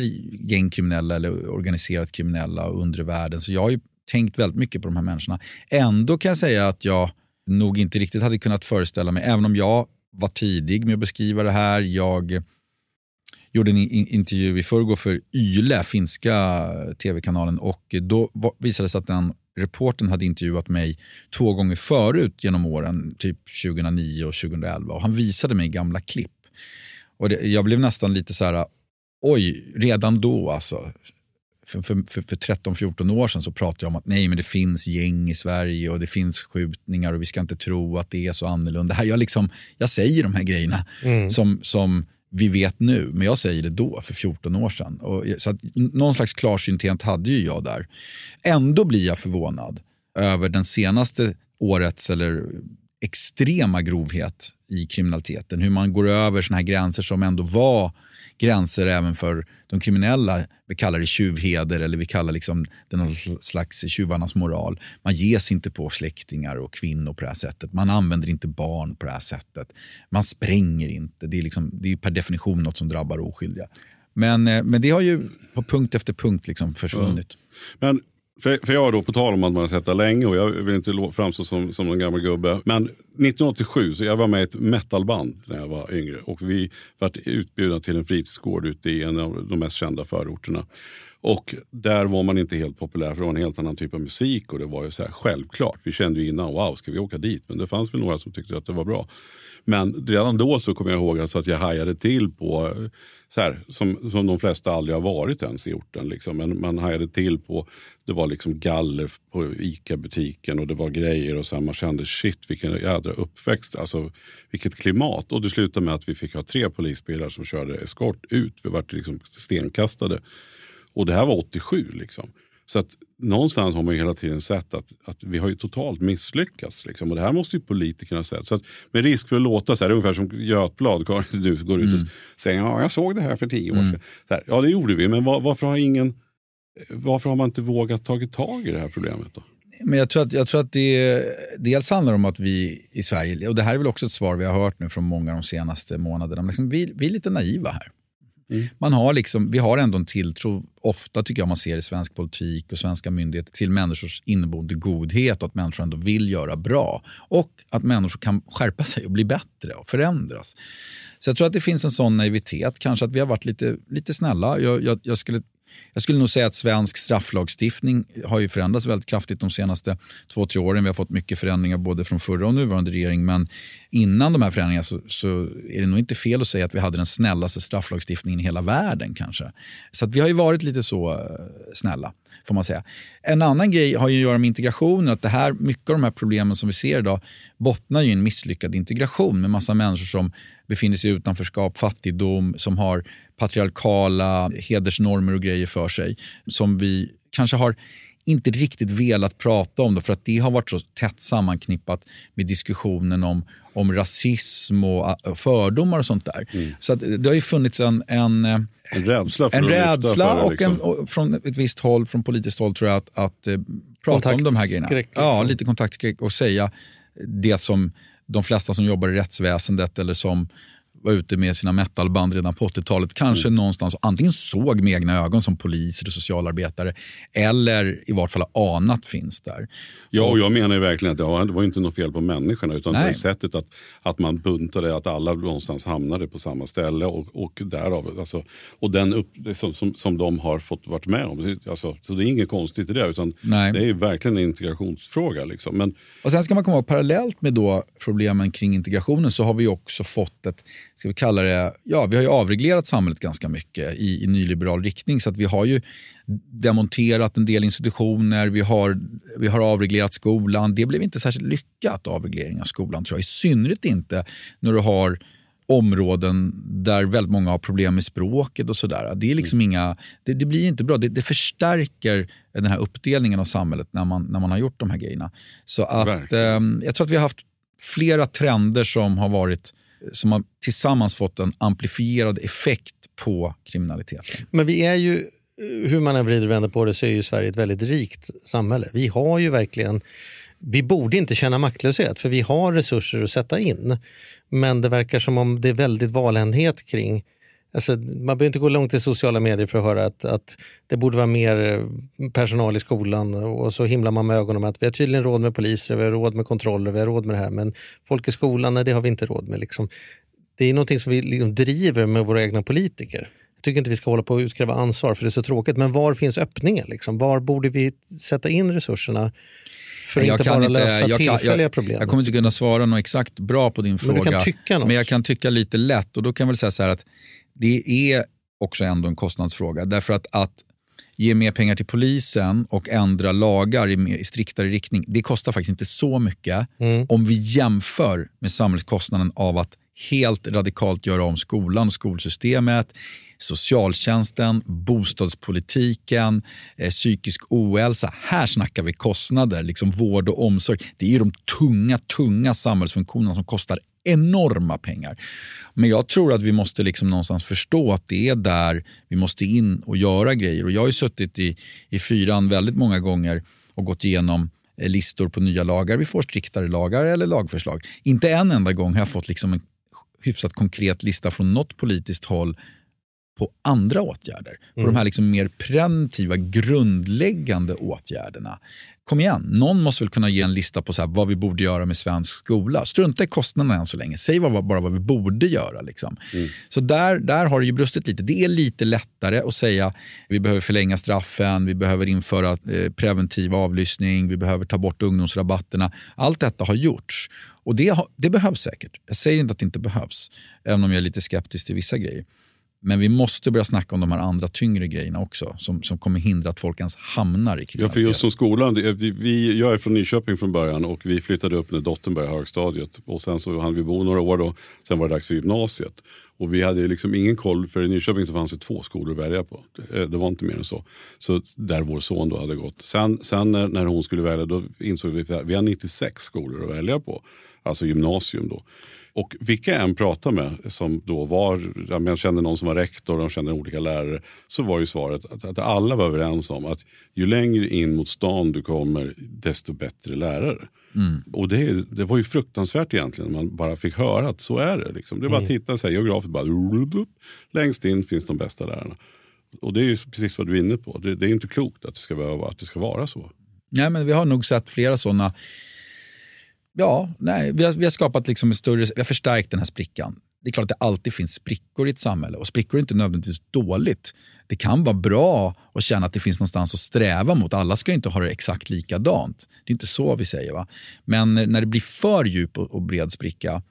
gängkriminella eller organiserat kriminella och undre världen. Så jag har ju tänkt väldigt mycket på de här människorna. Ändå kan jag säga att jag nog inte riktigt hade kunnat föreställa mig, även om jag var tidig med att beskriva det här. Jag gjorde en in- intervju i förrgår för Yle, finska tv-kanalen och då visade det sig att den reporten hade intervjuat mig två gånger förut genom åren, typ 2009 och 2011 och han visade mig gamla klipp. Och det, jag blev nästan lite så här, oj, redan då alltså. För, för, för, för 13-14 år sedan så pratade jag om att nej men det finns gäng i Sverige och det finns skjutningar och vi ska inte tro att det är så annorlunda. Jag, liksom, jag säger de här grejerna som, som vi vet nu, men jag säger det då, för 14 år sedan. Och, så att, någon slags klarsynthet hade ju jag där. Ändå blir jag förvånad över den senaste årets eller extrema grovhet i kriminaliteten. Hur man går över såna här gränser som ändå var gränser även för de kriminella. Vi kallar det tjuvheder eller vi kallar liksom det någon slags tjuvarnas moral. Man ges inte på släktingar och kvinnor på det här sättet. Man använder inte barn på det här sättet. Man spränger inte. Det är, liksom, det är per definition något som drabbar oskyldiga. Men, eh, men det har ju på punkt efter punkt liksom försvunnit. Men för, för jag då, på tal om att man har sett det länge och jag vill inte framstå som, som en gammal gubbe. Men 1987, så jag var med i ett metalband när jag var yngre. Och vi var utbjudna till en fritidsgård ute i en av de mest kända förorterna. Och där var man inte helt populär för det var en helt annan typ av musik och det var ju så här självklart. Vi kände ju innan, wow, ska vi åka dit? Men det fanns väl några som tyckte att det var bra. Men redan då så kommer jag ihåg alltså att jag hajade till på, så här, som, som de flesta aldrig har varit ens i orten. Liksom. Men man hajade till på, det var liksom galler på ICA-butiken och det var grejer och så här, man kände shit vilken jädra uppväxt, alltså vilket klimat. Och det slutade med att vi fick ha tre polisbilar som körde eskort ut. Vi vart liksom stenkastade. Och det här var 87 liksom. Så att någonstans har man ju hela tiden sett att, att vi har ju totalt misslyckats. Liksom. Och det här måste ju politikerna sett. Så att med risk för att låta så här, ungefär som Götblad, [laughs] Karin, du går ut och säger ja, jag såg det här för tio år sedan. Så här, ja, det gjorde vi, men var, varför, har ingen, varför har man inte vågat tagit tag i det här problemet? då? Men jag tror att, jag tror att det dels handlar om att vi i Sverige, och det här är väl också ett svar vi har hört nu från många de senaste månaderna, liksom vi, vi är lite naiva här. Mm. Man har liksom, vi har ändå en tilltro, ofta tycker jag man ser i svensk politik och svenska myndigheter, till människors inneboende godhet och att människor ändå vill göra bra. Och att människor kan skärpa sig och bli bättre och förändras. Så jag tror att det finns en sån naivitet, kanske att vi har varit lite, lite snälla. Jag, jag, jag skulle jag skulle nog säga att svensk strafflagstiftning har ju förändrats väldigt kraftigt de senaste två, tre åren. Vi har fått mycket förändringar både från förra och nuvarande regering. Men innan de här förändringarna så, så är det nog inte fel att säga att vi hade den snällaste strafflagstiftningen i hela världen kanske. Så att vi har ju varit lite så eh, snälla, får man säga. En annan grej har ju att göra med integrationen. Att det här, mycket av de här problemen som vi ser idag bottnar ju i en misslyckad integration med massa människor som befinner sig i utanförskap, fattigdom, som har patriarkala hedersnormer och grejer för sig. Som vi kanske har inte riktigt velat prata om det för att det har varit så tätt sammanknippat med diskussionen om, om rasism och och fördomar och sånt där. Mm. Så att det har ju funnits en, en, En rädsla för en rädsla för det, och, liksom. en, och från ett visst håll, från politiskt håll tror jag, att, att eh, prata om de här grejerna. Kontaktskräck, Ja, liksom. lite kontaktskräck och säga det som de flesta som jobbar i rättsväsendet eller som var ute med sina metalband redan på 80-talet kanske Mm. någonstans antingen såg med egna ögon som poliser och socialarbetare eller i vart fall anat finns där. Ja, och jag menar verkligen att det var, det var inte något fel på människorna utan det var Nej. sättet att, att man buntade, att alla någonstans hamnade på samma ställe och, och därav, alltså, och den upp, som, som, som de har fått varit med om. Alltså, så det är inget konstigt i det utan Nej. det är ju verkligen en integrationsfråga. Liksom. Men Och Sen ska man komma ihåg, parallellt med då problemen kring integrationen så har vi också fått ett, ska vi kalla det, ja vi har ju avreglerat samhället ganska mycket i, i nyliberal riktning. Så att vi har ju demonterat en del institutioner, vi har, vi har avreglerat skolan. Det blev inte särskilt lyckat avreglering av skolan tror jag. I synnerhet inte när du har områden där väldigt många har problem med språket och sådär. Det, är liksom inga, det, det blir inte bra. Det, det förstärker den här uppdelningen av samhället när man, när man har gjort de här grejerna. Så att, eh, jag tror att vi har haft flera trender som har varit som har tillsammans fått en amplifierad effekt på kriminaliteten. Men vi är ju, eh, hur man än vrider och vänder på det, så är ju Sverige ett väldigt rikt samhälle. Vi har ju verkligen, vi borde inte känna maktlöshet för vi har resurser att sätta in. Men det verkar som om det är väldigt valhändhet kring Alltså, man behöver inte gå långt i sociala medier för att höra att, att det borde vara mer eh, personal i skolan och så himlar man med ögonen med att vi har tydligen råd med poliser, vi har råd med kontroller, vi har råd med det här men folk i skolan, nej, det har vi inte råd med. Liksom. Det är någonting som vi liksom driver med våra egna politiker. Jag tycker inte vi ska hålla på och utkräva ansvar för det är så tråkigt. Men var finns öppningen? Liksom? Var borde vi sätta in resurserna? För att Jag inte bara inte- lösa jag tillfälliga jag, problem. Jag kommer inte kunna svara något exakt bra på din Men fråga. Men jag kan tycka lite lätt. Och då kan jag väl säga så här att det är också ändå en kostnadsfråga. Därför att, att ge mer pengar till polisen och ändra lagar i, mer, i striktare riktning, det kostar faktiskt inte så mycket Mm. om vi jämför med samhällskostnaden av att helt radikalt göra om skolan och skolsystemet, socialtjänsten, bostadspolitiken, eh, psykisk ohälsa. Här snackar vi kostnader, liksom vård och omsorg. Det är ju de tunga, tunga samhällsfunktionerna som kostar enorma pengar. Men jag tror att vi måste liksom någonstans förstå att det är där vi måste in och göra grejer. Och Jag har ju suttit i, i fyran väldigt många gånger och gått igenom eh, listor på nya lagar. Vi får striktare lagar eller lagförslag. Inte en enda gång har jag fått liksom en hyfsat konkret lista från något politiskt håll på andra åtgärder. På de här liksom mer preventiva, grundläggande åtgärderna. Kom igen, någon måste väl kunna ge en lista på så här vad vi borde göra med svensk skola. Strunta i kostnaderna än så länge. Säg vad, bara vad vi borde göra. Liksom. Så där, där har det ju brustit lite. Det är lite lättare att säga vi behöver förlänga straffen, vi behöver införa eh, preventiv avlyssning, vi behöver ta bort ungdomsrabatterna. Allt detta har gjorts. Och det, det behövs säkert. Jag säger inte att det inte behövs, även om jag är lite skeptisk till vissa grejer. Men vi måste börja snacka om de här andra tyngre grejerna också som, som kommer hindra att folk ens hamnar i Ja, kriminalitet. för just som skolan, vi- jag är från Nyköping från början och vi flyttade upp när dottern började högstadiet. Och sen så hann vi bo några år då, sen var det dags för gymnasiet. Och vi hade liksom ingen koll, för i Nyköping så fanns det två skolor att välja på. Det, det var inte mer än så. Så där vår son då hade gått. Sen, sen när, när hon skulle välja, då insåg vi att vi har 96 skolor att välja på. Alltså gymnasium då. Och vilka jag än pratade med som då var, jag kände någon som var rektor, de kände olika lärare. Så var ju svaret att, att alla var överens om att ju längre in mot stan du kommer, desto bättre lärare. Och det, det var ju fruktansvärt egentligen, man bara fick höra att så är det. Liksom. Det är bara att titta så här, geografiskt, bara, längst in finns de bästa lärarna. Och det är ju precis vad du är inne på. Det, det är inte klokt att det ska, behöva, att det ska vara så. Nej, men vi har nog sett flera sådana. Ja, nej, vi, har, vi har skapat liksom en större, vi har förstärkt den här sprickan. Det är klart att det alltid finns sprickor i ett samhälle och sprickor är inte nödvändigtvis dåligt. Det kan vara bra att känna att det finns någonstans att sträva mot. Alla ska inte ha det exakt likadant. Det är inte så vi säger. va? Men när det blir för djup och, och bred spricka,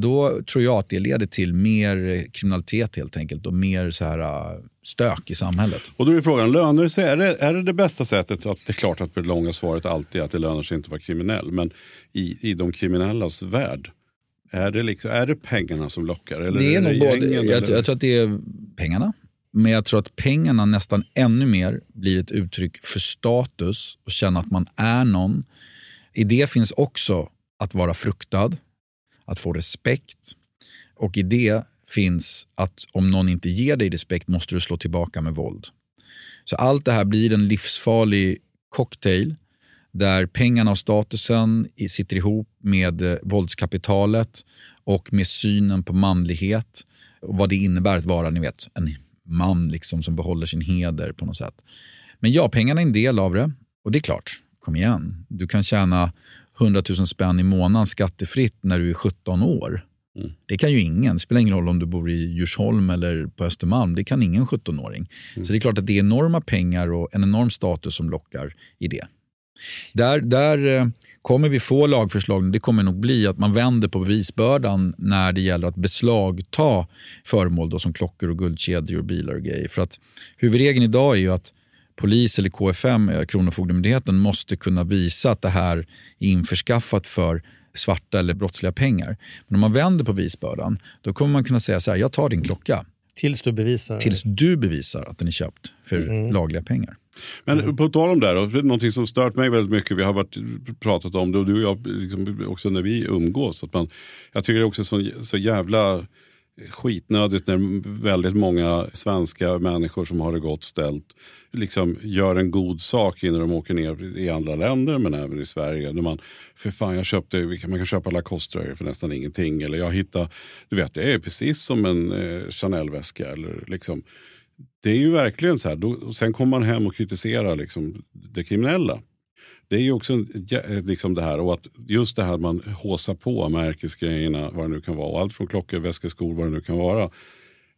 då tror jag att det leder till mer kriminalitet helt enkelt och mer så här, äh, stök i samhället. Och då är frågan, lönar det sig? Är det, är det det bästa sättet? Att, det är klart att det långa svaret alltid är att det lönar sig inte att vara kriminell. Men i, i de kriminellas värld, är det, liksom, är det pengarna som lockar? Eller Det är nog både, gängen, jag, eller? jag tror att det är pengarna. Men jag tror att pengarna nästan ännu mer blir ett uttryck för status och känna att man är någon. I det finns också att vara fruktad, att få respekt. Och i det finns att om någon inte ger dig respekt måste du slå tillbaka med våld. Så allt det här blir en livsfarlig cocktail där pengarna och statusen sitter ihop med eh, våldskapitalet och med synen på manlighet och vad det innebär att vara ni vet, en man liksom som behåller sin heder på något sätt. Men ja, pengarna är en del av det och det är klart, kom igen, du kan tjäna 100 000 spänn i månaden skattefritt när du är 17 år. Mm. Det kan ju ingen. Det spelar ingen roll om du bor i Djursholm eller på Östermalm. Det kan ingen 17-åring. Mm. Så det är klart att det är enorma pengar och en enorm status som lockar i det. Där, där eh, kommer vi få lagförslag, det kommer nog bli att man vänder på bevisbördan när det gäller att beslagta föremål då, som klockor och guldkedjor och bilar och grejer. För att huvudregeln idag är ju att polis eller KFM, eh, Kronofogdemyndigheten, måste kunna visa att det här är införskaffat för svarta eller brottsliga pengar. Men om man vänder på bevisbördan, då kommer man kunna säga så här, jag tar din klocka. Tills du bevisar? Tills du bevisar att den är köpt för mm. lagliga pengar. Men mm. på tal om det, här, någonting som stört mig väldigt mycket, vi har varit, pratat om det och du och jag liksom, också när vi umgås. Att man, jag tycker det är också så, så jävla skitnödigt när väldigt många svenska människor som har det gott ställt liksom gör en god sak innan de åker ner i andra länder men även i Sverige. När man, för fan, jag köpte, man kan köpa Lacoste för nästan ingenting. Eller jag hittar, du vet, det är precis som en eh, Chanel-väska. Eller liksom, det är ju verkligen så här. Då, sen kommer man hem och kritiserar liksom, det kriminella. Det är ju också liksom det här och att just det här att man håsar på märkesgrejerna, vad det nu kan vara. Allt från klockor, väskor, skor, vad det nu kan vara.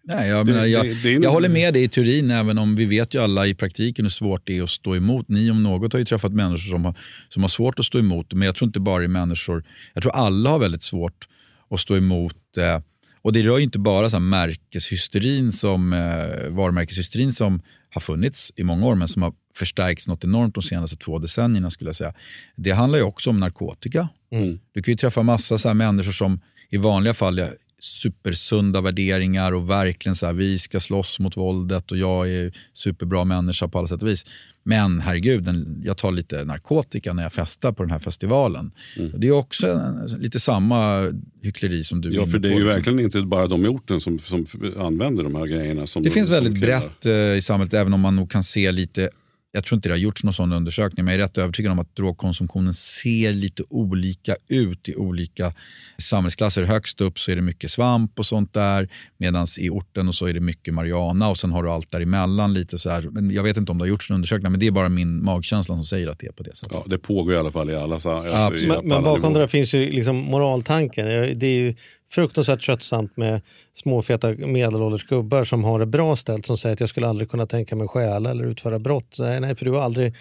Nej, jag, menar, jag, det, det jag håller med dig i teorin, även om vi vet ju alla i praktiken hur svårt det är att stå emot. Ni om något har ju träffat människor som har, som har svårt att stå emot. Men jag tror inte bara det är människor, jag tror alla har väldigt svårt att stå emot. Eh, och det rör ju inte bara så här märkeshysterin som, eh, varumärkeshysterin som har funnits i många år men som har förstärkts något enormt de senaste två decennierna. skulle jag säga. Det handlar ju också om narkotika. Mm. Du kan ju träffa massa så människor som i vanliga fall supersunda värderingar och verkligen så här, vi ska slåss mot våldet och jag är superbra människa på alla sätt och vis. Men herregud, jag tar lite narkotika när jag festar på den här festivalen. Mm. Det är också lite samma hyckleri som du Ja, för det är ju liksom. verkligen inte bara de i orten som, som använder de här grejerna. Det de, finns väldigt brett eh, i samhället, även om man nog kan se lite jag tror inte det har gjorts någon sån undersökning, men jag är rätt övertygad om att drogkonsumtionen ser lite olika ut i olika samhällsklasser. Högst upp så är det mycket svamp och sånt där, medan i orten och så är det mycket marijuana och sen har du allt däremellan. Lite så här. Men jag vet inte om det har gjorts någon undersökning, men det är bara min magkänsla som säger att det är på det sättet. Ja, det pågår i alla fall i alla, alltså, i Men, men bakom det finns ju liksom moraltanken. Det är ju fruktansvärt tröttsamt med småfeta medelålders gubbar som har det bra ställt som säger att jag skulle aldrig kunna tänka mig stjäla eller utföra brott. Nej, nej för du har aldrig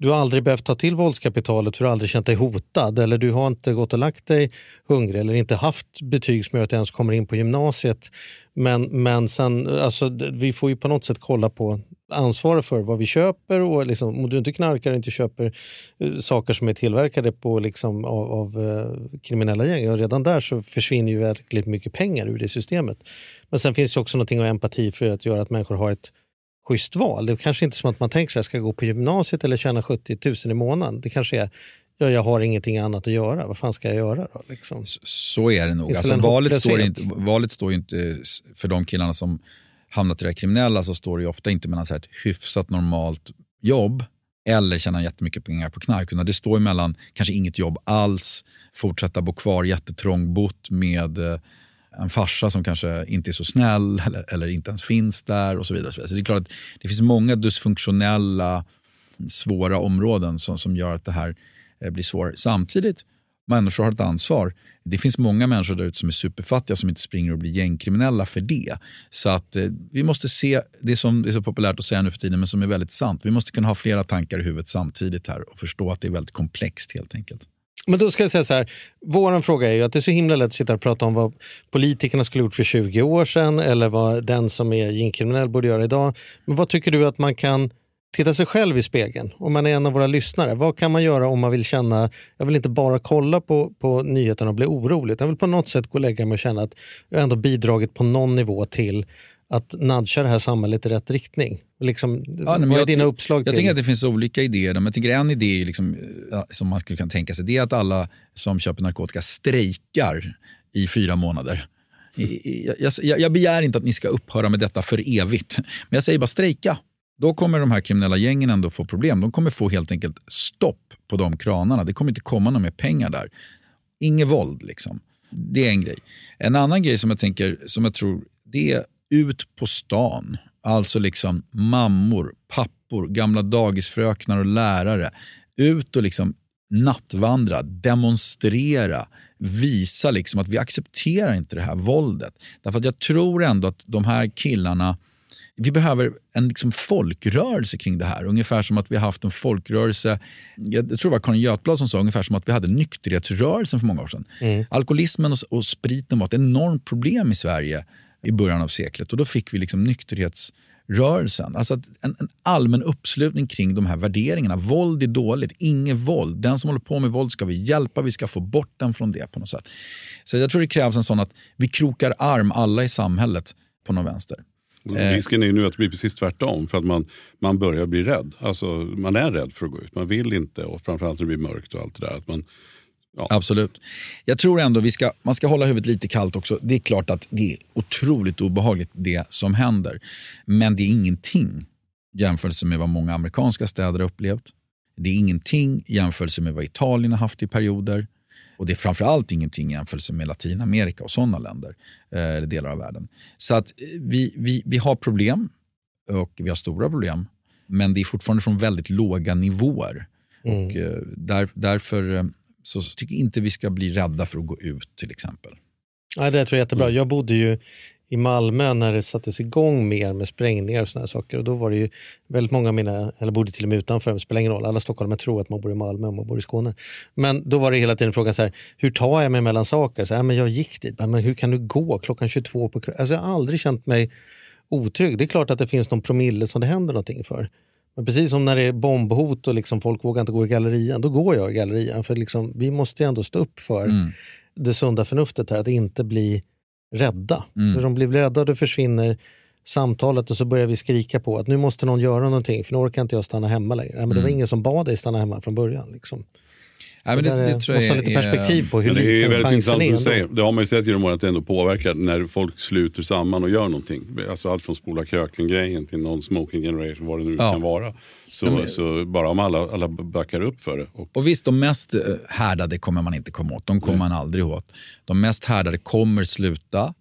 du har aldrig behövt ta till våldskapitalet för du har aldrig känt dig hotad eller du har inte gått och lagt dig hungrig eller inte haft betyg som gör att du ens kommer in på gymnasiet. Men, men sen, alltså, vi får ju på något sätt kolla på ansvaret för vad vi köper och liksom, om du inte knarkar och inte köper uh, saker som är tillverkade på, liksom, av, av uh, kriminella gäng, och redan där så försvinner ju väldigt mycket pengar ur det systemet. Men sen finns det också någonting av empati för att göra att människor har ett schysst val. Det är kanske inte som att man tänker sig att jag ska gå på gymnasiet eller tjäna 70 000 i månaden. Det kanske är ja, jag har ingenting annat att göra. Vad fan ska jag göra då? Liksom? Så är det nog. Alltså, valet, står inte, valet står inte för de killarna som hamnat i det kriminella så står det ofta inte mellan så ett hyfsat normalt jobb eller tjäna jättemycket pengar på knark. Det står mellan kanske inget jobb alls, fortsätta bo kvar jättetrångbott med eh, en farsa som kanske inte är så snäll eller, eller inte ens finns där och så vidare. Så det är klart att det finns många dysfunktionella, svåra områden som, som gör att det här eh, blir svårare. Samtidigt, människor har ett ansvar. Det finns många människor där ute som är superfattiga som inte springer och blir gängkriminella för det. Så att eh, vi måste se det som är så populärt att säga nu för tiden men som är väldigt sant. Vi måste kunna ha flera tankar i huvudet samtidigt här och förstå att det är väldigt komplext helt enkelt. Men då ska jag säga så här, vår fråga är ju att det är så himla lätt att sitta och prata om vad politikerna skulle gjort för 20 år sedan eller vad den som är gängkriminell borde göra idag. Men vad tycker du att man kan titta sig själv i spegeln, om man är en av våra lyssnare. Vad kan man göra om man vill känna, jag vill inte bara kolla på, på nyheterna och bli orolig, utan jag vill på något sätt gå och lägga mig och känna att jag ändå bidragit på någon nivå till att nudga det här samhället i rätt riktning? Liksom, Ja, vad är jag- dina uppslag Jag tänker att det finns olika idéer. Men jag tänker en idé liksom, som man skulle kunna tänka sig det är att alla som köper narkotika strejkar i fyra månader. Jag, jag, jag begär inte att ni ska upphöra med detta för evigt. Men jag säger bara strejka. Då kommer de här kriminella gängen ändå få problem. De kommer få helt enkelt stopp på de kranarna. Det kommer inte komma några mer pengar där. Inget våld liksom. Det är en grej. En annan grej som jag tänker, som jag tror, det är ut på stan. Alltså liksom mammor, pappor, gamla dagisfröknar och lärare. Ut och liksom nattvandra, demonstrera, visa liksom att vi accepterar inte det här våldet. Därför att jag tror ändå att de här killarna, vi behöver en liksom folkrörelse kring det här. Ungefär som att vi har haft en folkrörelse, jag tror det var Karin Götblad som sa, ungefär som att vi hade nykterhetsrörelsen för många år sedan. Alkoholismen och, och spriten var ett enormt problem i Sverige i början av seklet och då fick vi liksom nykterhetsrörelsen. Alltså en, en allmän uppslutning kring de här värderingarna. Våld är dåligt, inget våld. Den som håller på med våld ska vi hjälpa, vi ska få bort den från det på något sätt. Så jag tror det krävs en sån att vi krokar arm alla i samhället på någon vänster. Och Risken är ju nu att det blir precis tvärtom. För att man, man börjar bli rädd. Alltså, man är rädd för att gå ut. Man vill inte. Och framförallt när det blir mörkt och allt det där. Att man, Absolut. Jag tror ändå vi ska, man ska hålla huvudet lite kallt också. Det är klart att det är otroligt obehagligt det som händer. Men det är ingenting i jämförelse med vad många amerikanska städer har upplevt. Det är ingenting i jämförelse med vad Italien har haft i perioder. Och det är framförallt ingenting i jämförelse med Latinamerika och sådana länder, eh, eller delar av världen. Så att eh, vi, vi, vi har problem och vi har stora problem. Men det är fortfarande från väldigt låga nivåer. Och eh, där, därför så tycker inte vi ska bli rädda för att gå ut till exempel. Ja, det tror jag är jättebra. Mm. Jag bodde ju i Malmö när det sattes igång mer med sprängningar och här saker. Och då var det ju väldigt många av mina, eller bodde till och med utanför, det spelar ingen roll. Alla stockholmare tror att man bor i Malmö om man bor i Skåne. Men då var det hela tiden frågan så här, hur tar jag mig mellan saker? Så här, men jag gick dit, men hur kan du gå klockan 22 på kvällen? Alltså jag har aldrig känt mig otrygg. Det är klart att det finns någon promille som det händer någonting för. Men precis som när det är bombhot och liksom folk vågar inte gå i gallerian, då går jag i gallerian. För liksom, vi måste ju ändå stå upp för Mm. det sunda förnuftet här, att inte bli rädda. Mm. För om blir rädda då försvinner samtalet och så börjar vi skrika på att nu måste någon göra någonting för nu orkar inte jag stanna hemma längre. Nej, men det var ingen som bad dig stanna hemma från början. Liksom. Nej, men det, det, är- tror jag måste ha lite är- perspektiv på hur Men det är liten väldigt chansen intressant är du säger. Det har man ju sett genom åren att det ändå påverkar när folk sluter samman och gör någonting. Alltså allt från spola kröken-grejen till någon smoking generation, vad det nu Ja. kan vara. Så, Ja, men- så bara om alla, alla backar upp för det. Och, Och visst, de mest eh, härdade kommer man inte komma åt. De kommer man aldrig åt. De mest härdade kommer sluta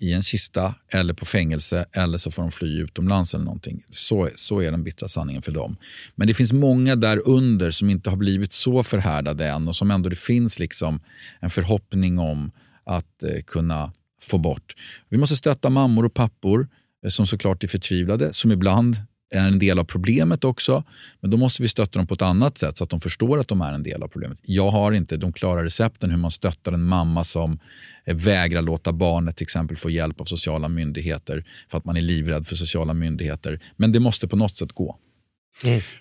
i en kista eller på fängelse eller så får de fly utomlands eller någonting. Så, så är den bittra sanningen för dem. Men det finns många där under som inte har blivit så förhärdade än och som ändå det finns liksom en förhoppning om att eh, kunna få bort. Vi måste stötta mammor och pappor eh, som såklart är förtvivlade, som ibland är en del av problemet också. Men då måste vi stötta dem på ett annat sätt så att de förstår att de är en del av problemet. Jag har inte de klara recepten hur man stöttar en mamma som eh, vägrar låta barnet till exempel få hjälp av sociala myndigheter för att man är livrädd för sociala myndigheter. Men det måste på något sätt gå.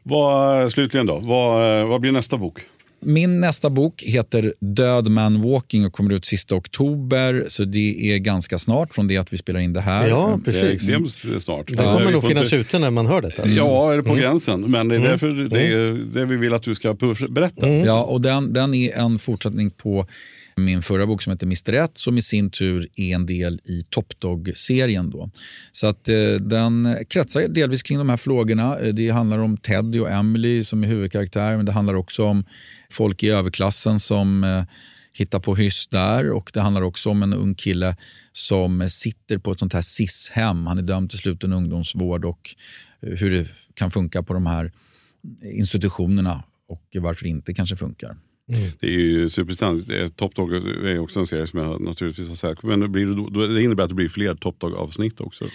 vad, slutligen då, vad, eh, vad blir nästa bok? Min nästa bok heter Död man walking och kommer ut sista oktober. Så det är ganska snart från det att vi spelar in det här. Ja, Det är precis. extremt snart. Den kommer nog finnas inte- ute när man hör detta. Ja, är det på Mm. gränsen. Men det är därför det, är, det vi vill att du ska berätta. Mm. Ja, och den, den är en fortsättning på min förra bok som heter Mr. 1 som i sin tur är en del i Top Dog-serien. Då. Så att eh, den kretsar delvis kring de här frågorna. Eh, det handlar om Teddy och Emily som är huvudkaraktär men det handlar också om folk i överklassen som eh, hittar på hyss där och det handlar också om en ung kille som sitter på ett sånt här SIS-hem. Han är dömd till sluten ungdomsvård och eh, hur det kan funka på de här institutionerna och varför det inte kanske funkar. Det är ju superintressant. Top Dog är också en serie som jag naturligtvis har sett. Men det, blir, det, innebär att det blir fler Top Dog-avsnitt också.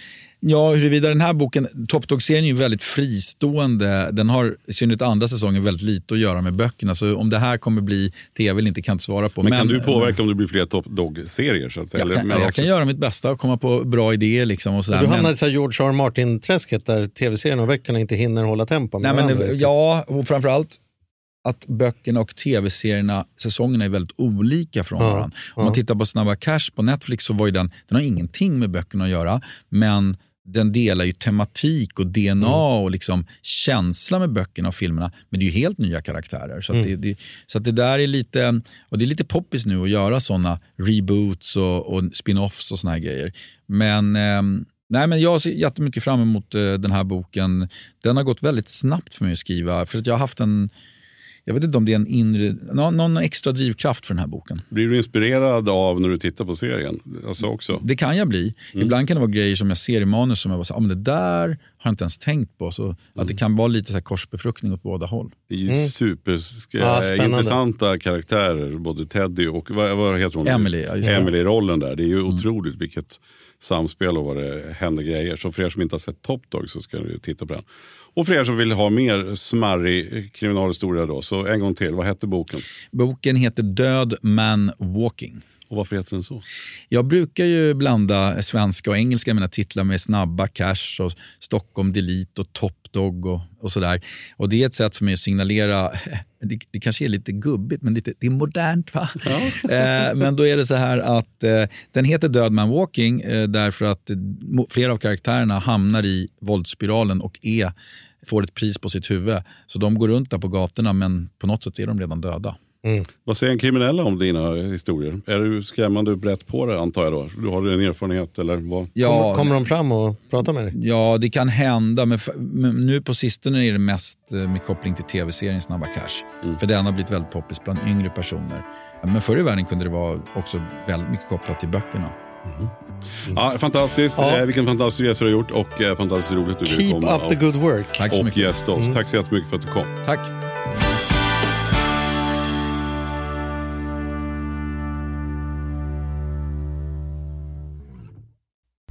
Ja, huruvida den här boken, Top Dog-serien är ju väldigt fristående. Den har i synnerhet andra säsongen väldigt lite att göra med böckerna. Så om det här kommer bli tv eller inte kan jag inte svara på. Men, kan du påverka om det blir fler Top Dog-serier? Så att säga? Jag Eller- kan, men jag kan göra mitt bästa och komma på bra idéer. Liksom och sådär. Du Men- hamnar i så här George R. Martin-träsket där tv-serien och böckerna inte hinner hålla tempo Nej, men, ja, och framförallt att böckerna och tv-serierna, säsongerna är väldigt olika från Ja, varandra. Om man tittar på Snabba Cash på Netflix så var ju den, den har ingenting med böckerna att göra, men den delar ju tematik och DNA Mm. och liksom känsla med böckerna och filmerna. Men det är ju helt nya karaktärer. Så, Mm. det, det, så det där är lite, och det är lite poppis nu att göra såna reboots och, och spin-offs och såna här grejer. Men, ehm, nej, men jag ser jättemycket fram emot eh, den här boken. Den har gått väldigt snabbt för mig att skriva. För att jag har haft en, jag vet inte om det är en inre, någon, någon extra drivkraft för den här boken. Blir du inspirerad av när du tittar på serien? Alltså också. Det kan jag bli. Ibland kan det vara grejer som jag ser i manus som jag bara säger, ah, men det där har jag inte ens tänkt på. Så att det kan vara lite så här korsbefruktning åt båda håll. Det är ju Mm. super Ja, spännande. intressanta karaktärer. Både Teddy och vad, vad heter hon? Emily, ja. Emily-rollen där. Det är ju otroligt vilket samspel och vad det händer grejer. Så för er som inte har sett Top Dog så ska ni titta på den. Och för er som vill ha mer smarrig kriminalhistoria då, så en gång till. Vad hette boken? Boken heter Död man walking. Och varför heter den så? Jag brukar ju blanda svenska och engelska i mina titlar med Snabba Cash och Stockholm Delete och Top Dog och, och sådär. Och det är ett sätt för mig att signalera, [laughs] det, det kanske är lite gubbigt men lite, det är modernt va? [laughs] eh, men då är det så här att eh, den heter Död Man Walking eh, därför att flera av karaktärerna hamnar i våldsspiralen och är, får ett pris på sitt huvud. Så de går runt där på gatorna men på något sätt är de redan döda. Vad säger en kriminella om dina historier? Är du skrämmande brett på det antar jag då? Du har en erfarenhet eller vad? Kommer, kommer de fram och pratar med dig? Ja, det kan hända. Men, men nu på sistone är det mest eh, med koppling till tv-serien Snabba Cash. För den har blivit väldigt poppis bland yngre personer. Men förr i världen kunde det vara också väldigt mycket kopplat till böckerna. Ja, fantastiskt. Ja. Eh, vilken fantastisk resa du har gjort och eh, fantastiskt roligt att du ville Keep komma up the och, good work. Tack så och mycket. gästa oss. Tack så jättemycket för att du kom. Tack.